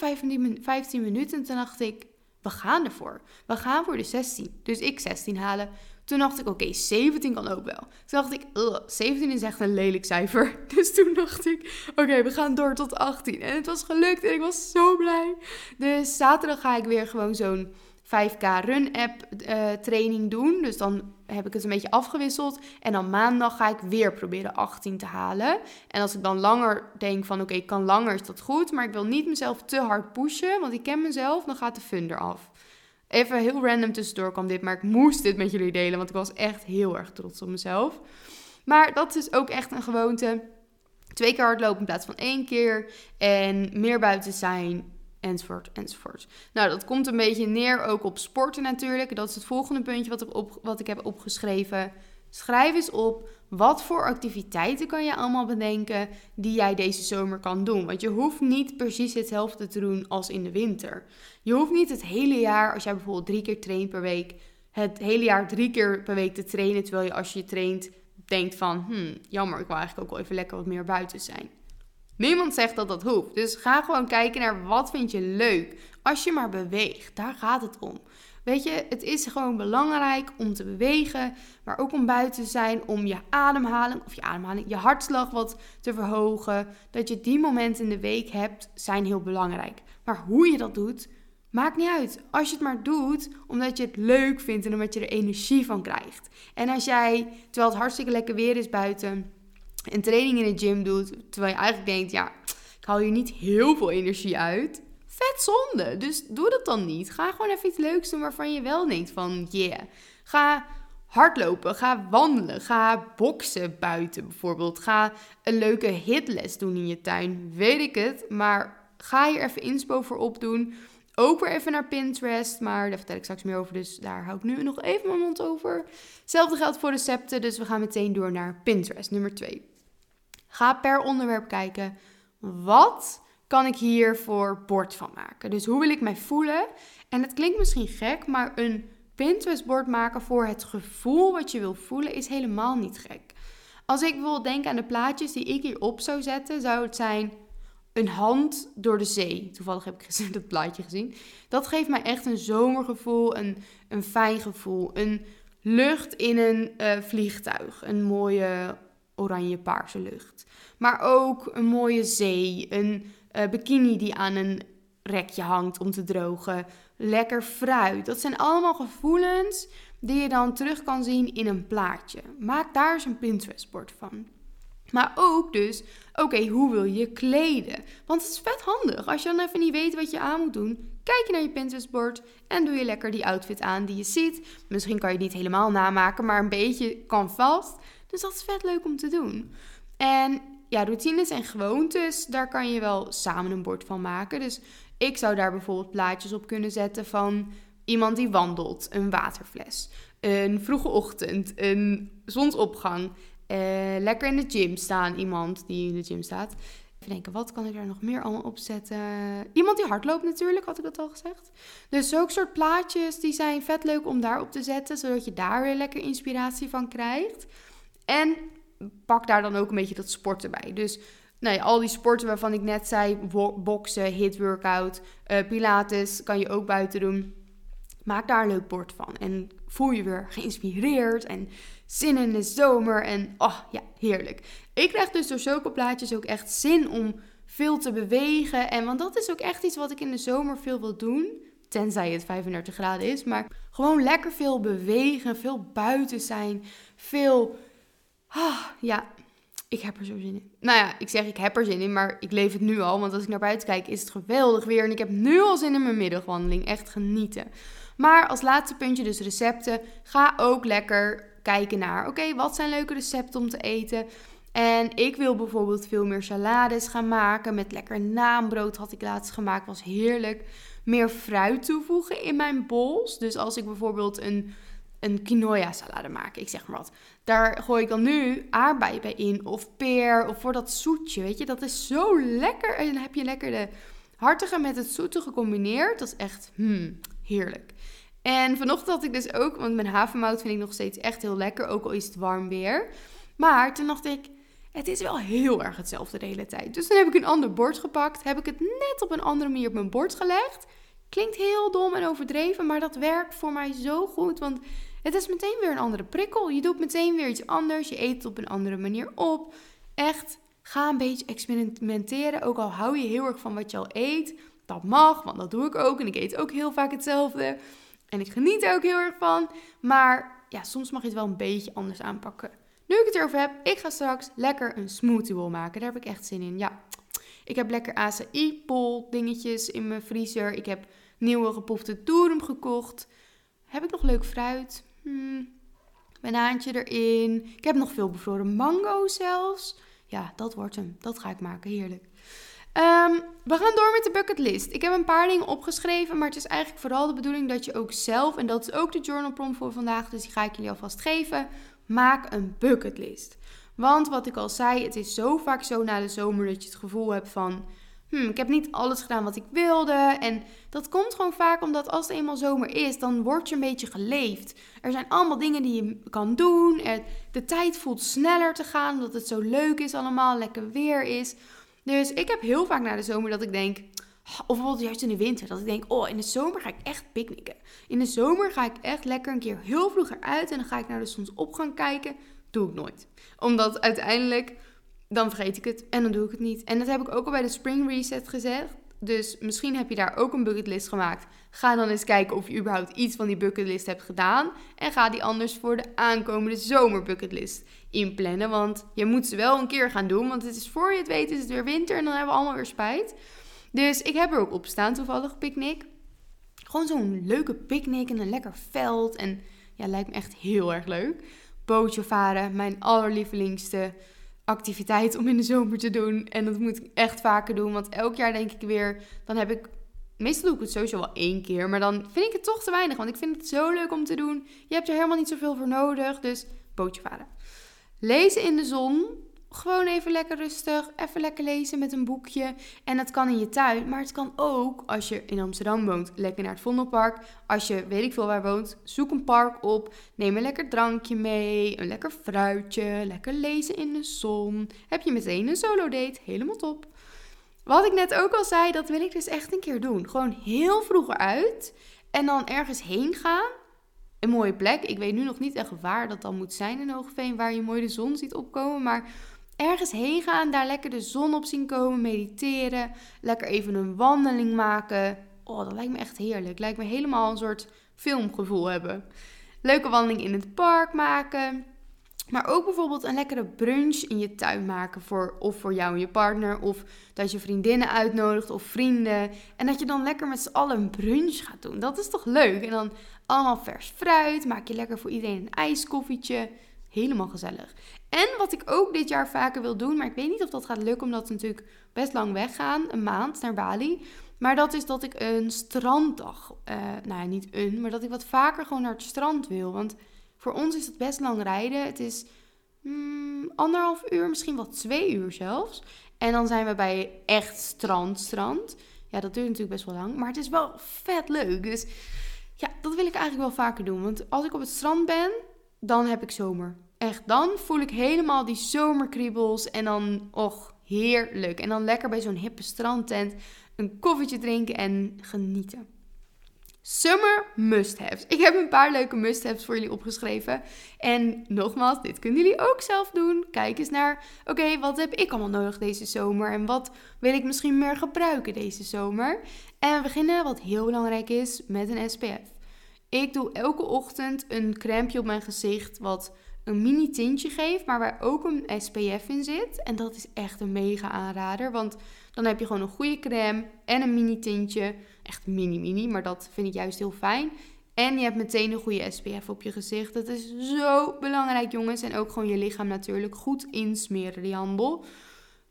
15 minuten en toen dacht ik, we gaan ervoor. We gaan voor de 16. Dus ik 16 halen. Toen dacht ik, oké, 17 kan ook wel. Toen dacht ik, 17 is echt een lelijk cijfer. *laughs* Dus toen dacht ik, oké, we gaan door tot 18. En het was gelukt en ik was zo blij. Dus zaterdag ga ik weer gewoon zo'n 5K Run App uh, training doen. Dus dan heb ik het een beetje afgewisseld. En dan maandag ga ik weer proberen 18 te halen. En als ik dan langer denk van oké, ik kan langer, is dat goed. Maar ik wil niet mezelf te hard pushen, want ik ken mezelf, dan gaat de fun eraf. Even heel random tussendoor kwam dit, maar ik moest dit met jullie delen, want ik was echt heel erg trots op mezelf. Maar dat is ook echt een gewoonte. Twee keer hardlopen in plaats van één keer. En meer buiten zijn enzovoort, enzovoort. Nou, dat komt een beetje neer ook op sporten natuurlijk. Dat is het volgende puntje wat ik, op, wat ik heb opgeschreven. Schrijf eens op wat voor activiteiten kan je allemaal bedenken die jij deze zomer kan doen. Want je hoeft niet precies hetzelfde te doen als in de winter. Je hoeft niet het hele jaar, als jij bijvoorbeeld drie keer traint per week, het hele jaar drie keer per week te trainen. Terwijl je als je traint denkt van, hmm, jammer, ik wil eigenlijk ook wel even lekker wat meer buiten zijn. Niemand zegt dat dat hoeft. Dus ga gewoon kijken naar wat vind je leuk. Als je maar beweegt, daar gaat het om. Weet je, het is gewoon belangrijk om te bewegen, maar ook om buiten te zijn, om je ademhaling of je ademhaling, je hartslag wat te verhogen. Dat je die momenten in de week hebt, zijn heel belangrijk. Maar hoe je dat doet, maakt niet uit. Als je het maar doet omdat je het leuk vindt en omdat je er energie van krijgt. En als jij, terwijl het hartstikke lekker weer is buiten, een training in de gym doet, terwijl je eigenlijk denkt, ja, ik haal hier niet heel veel energie uit. Vet zonde. Dus doe dat dan niet. Ga gewoon even iets leuks doen waarvan je wel denkt van, yeah. Ga hardlopen, ga wandelen, ga boksen buiten bijvoorbeeld. Ga een leuke hitles doen in je tuin, weet ik het. Maar ga hier even inspo voor opdoen. Ook weer even naar Pinterest, maar daar vertel ik straks meer over, dus daar hou ik nu nog even mijn mond over. Hetzelfde geldt voor recepten, dus we gaan meteen door naar Pinterest, nummer 2. Ga per onderwerp kijken. Wat kan ik hier voor bord van maken? Dus hoe wil ik mij voelen? En het klinkt misschien gek, maar een Pinterest-bord maken voor het gevoel wat je wil voelen is helemaal niet gek. Als ik bijvoorbeeld denk aan de plaatjes die ik hierop zou zetten, zou het zijn een hand door de zee. Toevallig heb ik *laughs* dat plaatje gezien. Dat geeft mij echt een zomergevoel, een, een fijn gevoel. Een lucht in een uh, vliegtuig. Een mooie oranje-paarse lucht. Maar ook een mooie zee, een uh, bikini die aan een rekje hangt om te drogen. Lekker fruit. Dat zijn allemaal gevoelens die je dan terug kan zien in een plaatje. Maak daar eens een Pinterest-bord van. Maar ook dus, oké, hoe wil je kleden? Want het is vet handig. Als je dan even niet weet wat je aan moet doen, kijk je naar je Pinterest-bord en doe je lekker die outfit aan die je ziet. Misschien kan je het niet helemaal namaken, maar een beetje kan vast. Dus dat is vet leuk om te doen. En ja, routines en gewoontes, daar kan je wel samen een bord van maken. Dus ik zou daar bijvoorbeeld plaatjes op kunnen zetten van iemand die wandelt, een waterfles, een vroege ochtend, een zonsopgang, uh, lekker in de gym staan, iemand die in de gym staat. Even denken, wat kan ik daar nog meer allemaal op zetten? Iemand die hardloopt natuurlijk, had ik dat al gezegd. Dus zulke soort plaatjes, die zijn vet leuk om daarop te zetten, zodat je daar weer lekker inspiratie van krijgt. En pak daar dan ook een beetje dat sporten bij. Dus nou ja, al die sporten waarvan ik net zei, boksen, hit workout, uh, pilates, kan je ook buiten doen. Maak daar een leuk bord van. En voel je weer geïnspireerd en zin in de zomer. En oh ja, heerlijk. Ik krijg dus door zulke plaatjes ook echt zin om veel te bewegen. En want dat is ook echt iets wat ik in de zomer veel wil doen. Tenzij het 35 graden is. Maar gewoon lekker veel bewegen, veel buiten zijn, veel Ah, ja, ik heb er zo zin in. Nou ja, ik zeg ik heb er zin in, maar ik leef het nu al. Want als ik naar buiten kijk, is het geweldig weer. En ik heb nu al zin in mijn middagwandeling. Echt genieten. Maar als laatste puntje, dus recepten. Ga ook lekker kijken naar, oké, wat zijn leuke recepten om te eten? En ik wil bijvoorbeeld veel meer salades gaan maken. Met lekker naambrood had ik laatst gemaakt. Was heerlijk. Meer fruit toevoegen in mijn bowls. Dus als ik bijvoorbeeld een een quinoa salade maken. Ik zeg maar wat. Daar gooi ik dan nu aardbeien bij in. Of peer. Of voor dat zoetje. Weet je, dat is zo lekker. En dan heb je lekker de hartige met het zoete gecombineerd. Dat is echt hmm, heerlijk. En vanochtend had ik dus ook, want mijn havermout vind ik nog steeds echt heel lekker. Ook al is het warm weer. Maar toen dacht ik, het is wel heel erg hetzelfde de hele tijd. Dus dan heb ik een ander bord gepakt. Heb ik het net op een andere manier op mijn bord gelegd. Klinkt heel dom en overdreven, maar dat werkt voor mij zo goed. Want het is meteen weer een andere prikkel. Je doet meteen weer iets anders. Je eet het op een andere manier op. Echt, ga een beetje experimenteren. Ook al hou je heel erg van wat je al eet. Dat mag, want dat doe ik ook. En ik eet ook heel vaak hetzelfde. En ik geniet er ook heel erg van. Maar ja, soms mag je het wel een beetje anders aanpakken. Nu ik het erover heb, ik ga straks lekker een smoothie bowl maken. Daar heb ik echt zin in. Ja, ik heb lekker acai pol dingetjes in mijn vriezer. Ik heb nieuwe gepofte toerum gekocht. Heb ik nog leuk fruit? Hmm, banaantje erin. Ik heb nog veel bevroren mango zelfs. Ja, dat wordt hem. Dat ga ik maken. Heerlijk. Ehm, we gaan door met de bucketlist. Ik heb een paar dingen opgeschreven, maar het is eigenlijk vooral de bedoeling dat je ook zelf, en dat is ook de journal prompt voor vandaag, dus die ga ik jullie alvast geven, maak een bucketlist. Want wat ik al zei, het is zo vaak zo na de zomer dat je het gevoel hebt van, hmm, ik heb niet alles gedaan wat ik wilde. En dat komt gewoon vaak omdat als het eenmaal zomer is, dan word je een beetje geleefd. Er zijn allemaal dingen die je kan doen. De tijd voelt sneller te gaan, omdat het zo leuk is allemaal, lekker weer is. Dus ik heb heel vaak na de zomer dat ik denk, of bijvoorbeeld juist in de winter, dat ik denk, oh, in de zomer ga ik echt picknicken. In de zomer ga ik echt lekker een keer heel vroeg eruit en dan ga ik naar de zonsopgang kijken. Doe ik nooit. Omdat uiteindelijk, dan vergeet ik het en dan doe ik het niet. En dat heb ik ook al bij de Spring Reset gezegd. Dus misschien heb je daar ook een bucketlist gemaakt. Ga dan eens kijken of je überhaupt iets van die bucketlist hebt gedaan. En ga die anders voor de aankomende zomerbucketlist inplannen. Want je moet ze wel een keer gaan doen. Want het is voor je het weet is het weer winter en dan hebben we allemaal weer spijt. Dus ik heb er ook op staan toevallig, picknick. Gewoon zo'n leuke picknick en een lekker veld. En ja, lijkt me echt heel erg leuk. Bootje varen, mijn allerlievelingste activiteit om in de zomer te doen. En dat moet ik echt vaker doen. Want elk jaar denk ik weer, dan heb ik. Meestal doe ik het sowieso wel één keer. Maar dan vind ik het toch te weinig. Want ik vind het zo leuk om te doen. Je hebt er helemaal niet zoveel voor nodig. Dus bootje varen. Lezen in de zon. Gewoon even lekker rustig. Even lekker lezen met een boekje. En dat kan in je tuin. Maar het kan ook, als je in Amsterdam woont, lekker naar het Vondelpark. Als je weet ik veel waar woont, zoek een park op. Neem een lekker drankje mee. Een lekker fruitje. Lekker lezen in de zon. Heb je meteen een solo date. Helemaal top. Wat ik net ook al zei, dat wil ik dus echt een keer doen. Gewoon heel vroeg eruit. En dan ergens heen gaan een mooie plek. Ik weet nu nog niet echt waar dat dan moet zijn in Hoogveen, waar je mooi de zon ziet opkomen. Maar ergens heen gaan, daar lekker de zon op zien komen, mediteren, lekker even een wandeling maken. Oh, dat lijkt me echt heerlijk. Lijkt me helemaal een soort filmgevoel hebben. Leuke wandeling in het park maken. Maar ook bijvoorbeeld een lekkere brunch in je tuin maken voor of voor jou en je partner. Of dat je vriendinnen uitnodigt of vrienden. En dat je dan lekker met z'n allen een brunch gaat doen. Dat is toch leuk? En dan allemaal vers fruit. Maak je lekker voor iedereen een ijskoffietje. Helemaal gezellig. En wat ik ook dit jaar vaker wil doen, maar ik weet niet of dat gaat lukken, omdat we natuurlijk best lang weggaan, een maand naar Bali. Maar dat is dat ik een stranddag, uh, nou ja, niet een, maar dat ik wat vaker gewoon naar het strand wil. Want voor ons is het best lang rijden. Het is mm, anderhalf uur, misschien wel twee uur zelfs. En dan zijn we bij echt strand, strand. Ja, dat duurt natuurlijk best wel lang, maar het is wel vet leuk. Dus ja, dat wil ik eigenlijk wel vaker doen. Want als ik op het strand ben, dan heb ik zomer. Echt, dan voel ik helemaal die zomerkriebels. En dan, och, heerlijk. En dan lekker bij zo'n hippe strandtent een koffietje drinken en genieten. Summer must-haves. Ik heb een paar leuke must-haves voor jullie opgeschreven. En nogmaals, dit kunnen jullie ook zelf doen. Kijk eens naar, oké, wat heb ik allemaal nodig deze zomer? En wat wil ik misschien meer gebruiken deze zomer? En we beginnen, wat heel belangrijk is, met een SPF. Ik doe elke ochtend een crème op mijn gezicht wat een mini tintje geeft, maar waar ook een SPF in zit. En dat is echt een mega aanrader, want dan heb je gewoon een goede crème en een mini tintje. Echt mini mini, maar dat vind ik juist heel fijn. En je hebt meteen een goede SPF op je gezicht. Dat is zo belangrijk, jongens. En ook gewoon je lichaam natuurlijk goed insmeren, die handel.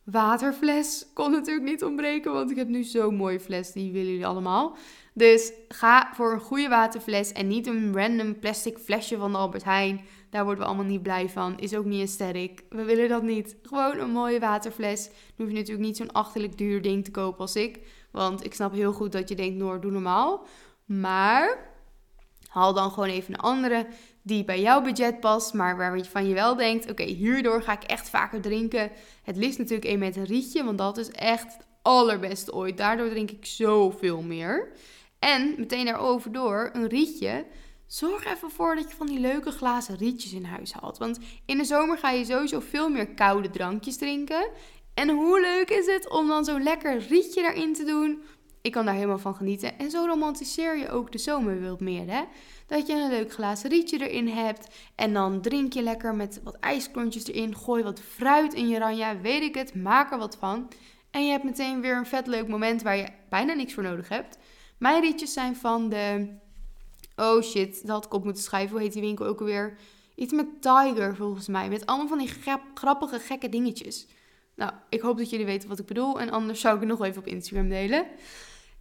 Waterfles kon natuurlijk niet ontbreken, want ik heb nu zo'n mooie fles. Die willen jullie allemaal. Dus ga voor een goede waterfles en niet een random plastic flesje van de Albert Heijn. Daar worden we allemaal niet blij van. Is ook niet aesthetic. We willen dat niet. Gewoon een mooie waterfles. Dan hoef je natuurlijk niet zo'n achterlijk duur ding te kopen als ik. Want ik snap heel goed dat je denkt, Noor, doe normaal. Maar haal dan gewoon even een andere die bij jouw budget past, maar waarvan je wel denkt: oké, hierdoor ga ik echt vaker drinken. Het liefst natuurlijk één met een rietje, want dat is echt het allerbeste ooit. Daardoor drink ik zoveel meer. En meteen daarover door, een rietje. Zorg even voor dat je van die leuke glazen rietjes in huis haalt. Want in de zomer ga je sowieso veel meer koude drankjes drinken. En hoe leuk is het om dan zo'n lekker rietje erin te doen? ik kan daar helemaal van genieten. En zo romantiseer je ook de zomer meer, hè? Dat je een leuk glazen rietje erin hebt. En dan drink je lekker met wat ijsklontjes erin. Gooi wat fruit in je ranja, weet ik het. Maak er wat van. En je hebt meteen weer een vet leuk moment waar je bijna niks voor nodig hebt. Mijn rietjes zijn van de... Oh shit, dat had ik op moeten schrijven. Hoe heet die winkel ook alweer? Iets met Tiger volgens mij. Met allemaal van die grappige, gekke dingetjes. Nou, ik hoop dat jullie weten wat ik bedoel. En anders zou ik het nog even op Instagram delen.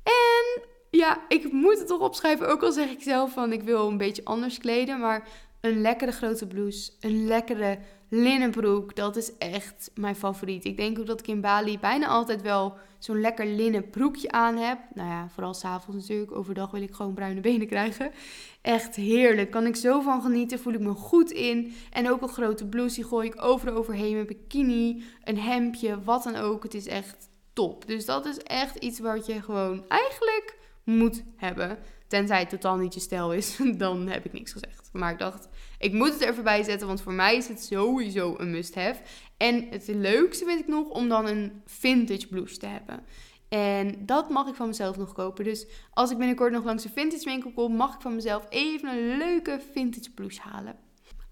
En ja, ik moet het toch opschrijven. Ook al zeg ik zelf van ik wil een beetje anders kleden. Maar een lekkere grote blouse. Een lekkere linnenbroek. Dat is echt mijn favoriet. Ik denk ook dat ik in Bali bijna altijd wel zo'n lekker linnen broekje aan heb. Nou ja, vooral s'avonds natuurlijk. Overdag wil ik gewoon bruine benen krijgen. Echt heerlijk. Kan ik zo van genieten. Voel ik me goed in. En ook een grote blouse. Die gooi ik overal overheen. Een bikini, een hemdje, wat dan ook. Het is echt top. Dus dat is echt iets wat je gewoon eigenlijk moet hebben. Tenzij het totaal niet je stijl is, *laughs* dan heb ik niks gezegd. Maar ik dacht, ik moet het er even bij zetten, want voor mij is het sowieso een must-have. En het leukste vind ik nog om dan een vintage blouse te hebben. En dat mag ik van mezelf nog kopen. Dus als ik binnenkort nog langs een vintage winkel kom, mag ik van mezelf even een leuke vintage blouse halen.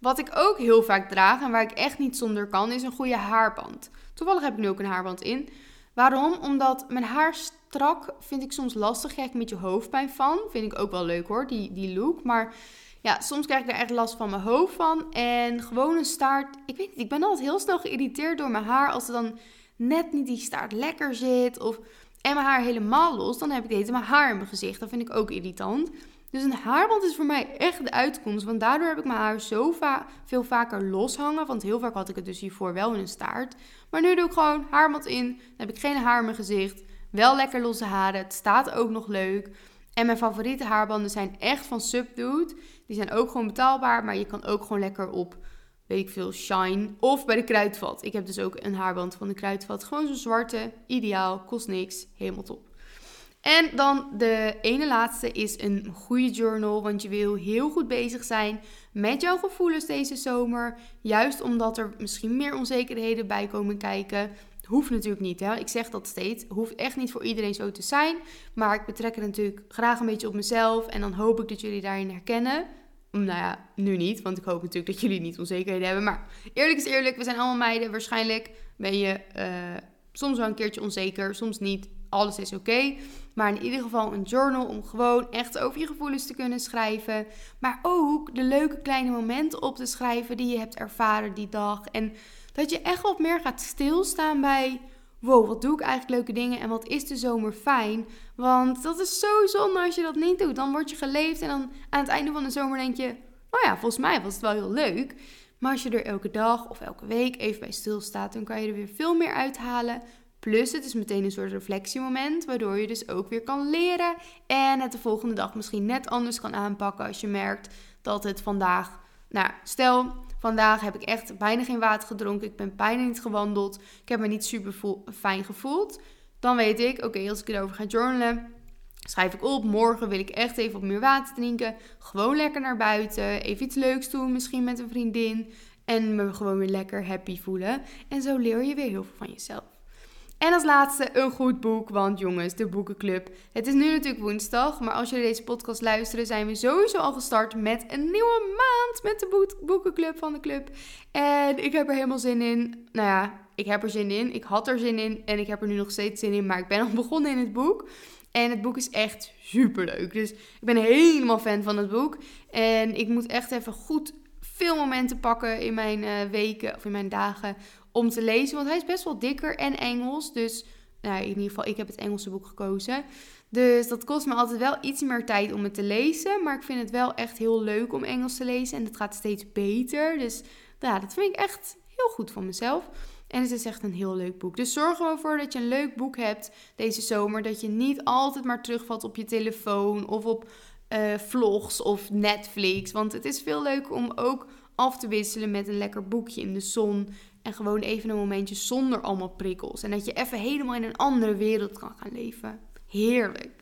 Wat ik ook heel vaak draag en waar ik echt niet zonder kan, is een goede haarband. Toevallig heb ik nu ook een haarband in. Waarom? Omdat mijn haar strak vind ik soms lastig. Krijg ik met je hoofdpijn van. Vind ik ook wel leuk hoor, die, die look. Maar ja, soms krijg ik er echt last van mijn hoofd van. En gewoon een staart. Ik weet niet, ik ben altijd heel snel geïrriteerd door mijn haar. Als er dan net niet die staart lekker zit. Of, en mijn haar helemaal los. Dan heb ik deze mijn haar in mijn gezicht. Dat vind ik ook irritant. Dus een haarband is voor mij echt de uitkomst. Want daardoor heb ik mijn haar zo va veel vaker loshangen. Want heel vaak had ik het dus hiervoor wel in een staart. Maar nu doe ik gewoon haarband in. Dan heb ik geen haar in mijn gezicht. Wel lekker losse haren. Het staat ook nog leuk. En mijn favoriete haarbanden zijn echt van Subdued. Die zijn ook gewoon betaalbaar. Maar je kan ook gewoon lekker op, weet ik veel, Shine. Of bij de Kruidvat. Ik heb dus ook een haarband van de Kruidvat. Gewoon zo'n zwarte. Ideaal. Kost niks. Helemaal top. En dan de ene laatste is een goede journal. Want je wil heel goed bezig zijn met jouw gevoelens deze zomer. Juist omdat er misschien meer onzekerheden bij komen kijken. Hoeft natuurlijk niet, hè? ik zeg dat steeds. Hoeft echt niet voor iedereen zo te zijn. Maar ik betrek het natuurlijk graag een beetje op mezelf. En dan hoop ik dat jullie daarin herkennen. Nou ja, nu niet, want ik hoop natuurlijk dat jullie niet onzekerheden hebben. Maar eerlijk is eerlijk, we zijn allemaal meiden. Waarschijnlijk ben je uh, soms wel een keertje onzeker, soms niet. Alles is oké. Maar in ieder geval een journal om gewoon echt over je gevoelens te kunnen schrijven. Maar ook de leuke kleine momenten op te schrijven die je hebt ervaren die dag. En dat je echt wat meer gaat stilstaan bij. Wow, wat doe ik eigenlijk leuke dingen en wat is de zomer fijn? Want dat is zo zonde als je dat niet doet. Dan word je geleefd en dan aan het einde van de zomer denk je: Oh ja, volgens mij was het wel heel leuk. Maar als je er elke dag of elke week even bij stilstaat, dan kan je er weer veel meer uithalen. Plus, het is meteen een soort reflectiemoment, waardoor je dus ook weer kan leren en het de volgende dag misschien net anders kan aanpakken als je merkt dat het vandaag, nou, stel, vandaag heb ik echt bijna geen water gedronken, ik ben bijna niet gewandeld, ik heb me niet super fijn gevoeld. Dan weet ik, oké, als ik erover ga journalen, schrijf ik op, morgen wil ik echt even wat meer water drinken, gewoon lekker naar buiten, even iets leuks doen, misschien met een vriendin en me gewoon weer lekker happy voelen. En zo leer je weer heel veel van jezelf. En als laatste een goed boek, want jongens, de boekenclub. Het is nu natuurlijk woensdag, maar als jullie deze podcast luisteren, zijn we sowieso al gestart met een nieuwe maand met de boekenclub van de club. En ik heb er helemaal zin in. Nou ja, ik heb er zin in. Ik had er zin in en ik heb er nu nog steeds zin in, maar ik ben al *laughs* begonnen in het boek. En het boek is echt super leuk. Dus ik ben helemaal fan van het boek. En ik moet echt even goed veel momenten pakken in mijn uh, weken of in mijn dagen om te lezen. Want hij is best wel dikker en Engels. Dus nou, in ieder geval, ik heb het Engelse boek gekozen. Dus dat kost me altijd wel iets meer tijd om het te lezen. Maar ik vind het wel echt heel leuk om Engels te lezen. En het gaat steeds beter. Dus ja, dat vind ik echt heel goed van mezelf. En het is echt een heel leuk boek. Dus zorg er wel voor dat je een leuk boek hebt deze zomer. Dat je niet altijd maar terugvalt op je telefoon of op uh, vlogs of Netflix. Want het is veel leuk om ook af te wisselen met een lekker boekje in de zon. En gewoon even een momentje zonder allemaal prikkels. En dat je even helemaal in een andere wereld kan gaan leven. Heerlijk.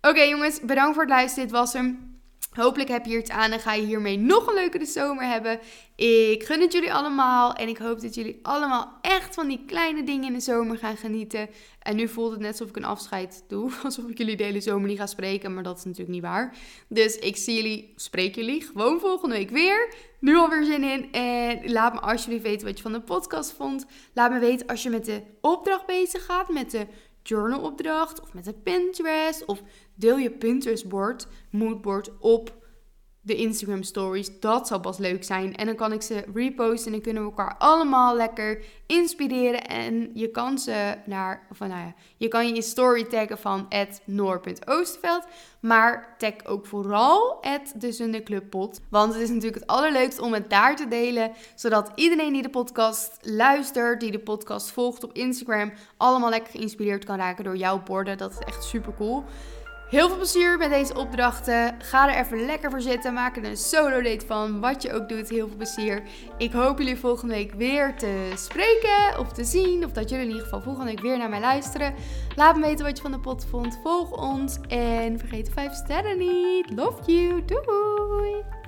Oké jongens, bedankt voor het luisteren. Dit was hem. Hopelijk heb je hier iets aan en ga je hiermee nog een leukere zomer hebben. Ik gun het jullie allemaal en ik hoop dat jullie allemaal echt van die kleine dingen in de zomer gaan genieten. En nu voelt het net alsof ik een afscheid doe, *laughs* alsof ik jullie de hele zomer niet ga spreken, maar dat is natuurlijk niet waar. Dus ik zie jullie, spreek jullie gewoon volgende week weer. Nu alweer zin in en laat me alsjeblieft weten wat je van de podcast vond. Laat me weten als je met de opdracht bezig gaat, met de journalopdracht of met een Pinterest. Of deel je Pinterest-bord, moodboard op de Instagram stories. Dat zou pas leuk zijn. En dan kan ik ze reposten en dan kunnen we elkaar allemaal lekker inspireren. En je kan ze naar, of nou ja, je kan je story taggen van noor.oosterveld. Maar tag ook vooral de Clubpot. Want het is natuurlijk het allerleukst om het daar te delen. Zodat iedereen die de podcast luistert, die de podcast volgt op Instagram, allemaal lekker geïnspireerd kan raken door jouw borden. Dat is echt super cool. Heel veel plezier met deze opdrachten. Ga er even lekker voor zitten. Maak er een solo date van. Wat je ook doet. Heel veel plezier. Ik hoop jullie volgende week weer te spreken of te zien. Of dat jullie in ieder geval volgende week weer naar mij luisteren. Laat me weten wat je van de pot vond. Volg ons. En vergeet de 5 sterren niet. Love you. Doei.